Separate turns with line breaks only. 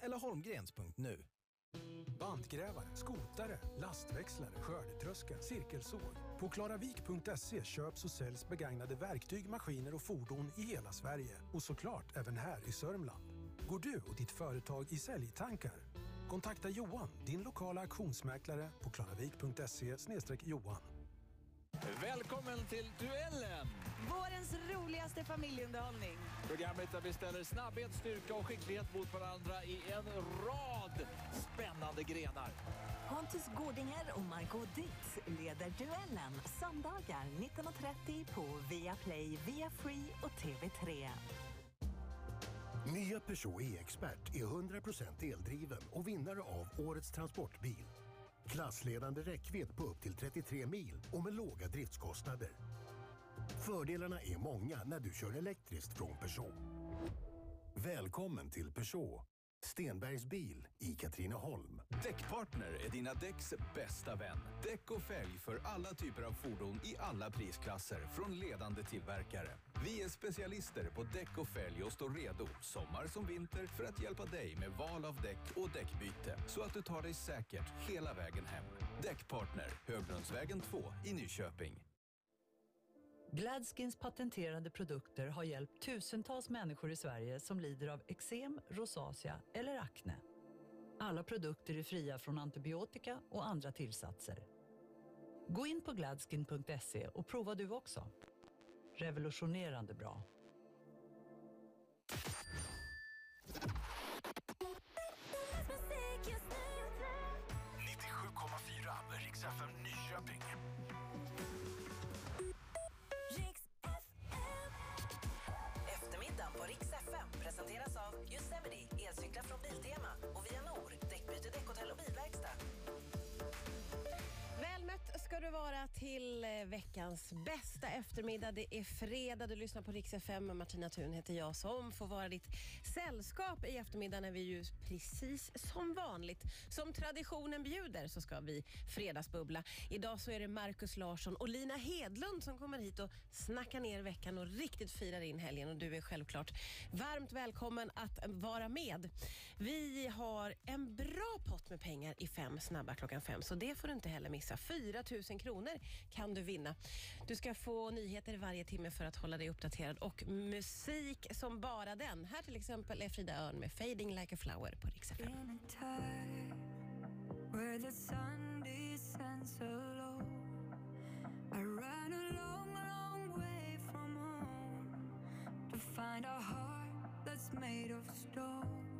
eller holmgrens.nu.
Bandgrävare, skotare, lastväxlare, skördetröska, cirkelsåg. På klaravik.se köps och säljs begagnade verktyg, maskiner och fordon i hela Sverige. Och såklart även här i Sörmland. Går du och ditt företag i säljtankar? Kontakta Johan, din lokala auktionsmäklare på klaravik.se johan.
Välkommen till Duellen!
Vårens roligaste familjeunderhållning.
Programmet där vi ställer snabbhet, styrka och skicklighet mot varandra i en rad spännande grenar.
Pontus Gårdinger och Margot Ditz leder Duellen söndagar 19.30 på Viaplay, Via Free och TV3.
Nya Peugeot E-expert är 100% eldriven och vinnare av Årets transportbil. Klassledande räckvidd på upp till 33 mil och med låga driftskostnader. Fördelarna är många när du kör elektriskt från Peugeot. Välkommen till Peugeot. Stenbergs bil i Katrineholm.
Däckpartner är dina däcks bästa vän. Däck och fälg för alla typer av fordon i alla prisklasser från ledande tillverkare. Vi är specialister på däck och fälg och står redo, sommar som vinter, för att hjälpa dig med val av däck och däckbyte så att du tar dig säkert hela vägen hem. Däckpartner, Höglundsvägen 2 i Nyköping.
Gladskins patenterade produkter har hjälpt tusentals människor i Sverige som lider av eksem, rosacea eller akne. Alla produkter är fria från antibiotika och andra tillsatser. Gå in på gladskin.se och prova du också. Revolutionerande bra.
Välkomna till eh, veckans bästa eftermiddag. Det är fredag, du lyssnar på Rix FM. Martina Thun heter jag som får vara ditt sällskap i eftermiddag när vi ju precis som vanligt, som traditionen bjuder, så ska vi fredagsbubbla. Idag så är det Markus Larsson och Lina Hedlund som kommer hit och snackar ner veckan och riktigt firar in helgen och du är självklart varmt välkommen att vara med. Vi har en bra pott med pengar i fem snabba klockan fem, så det får du inte heller missa. 4 000 kronor kan du vinna. Du ska få nyheter varje timme för att hålla dig uppdaterad och musik som bara den. Här till exempel är Frida Örn med Fading like a flower på Rix
where the sun descends alone. I ran a long, long way from home to find a heart that's made of stone.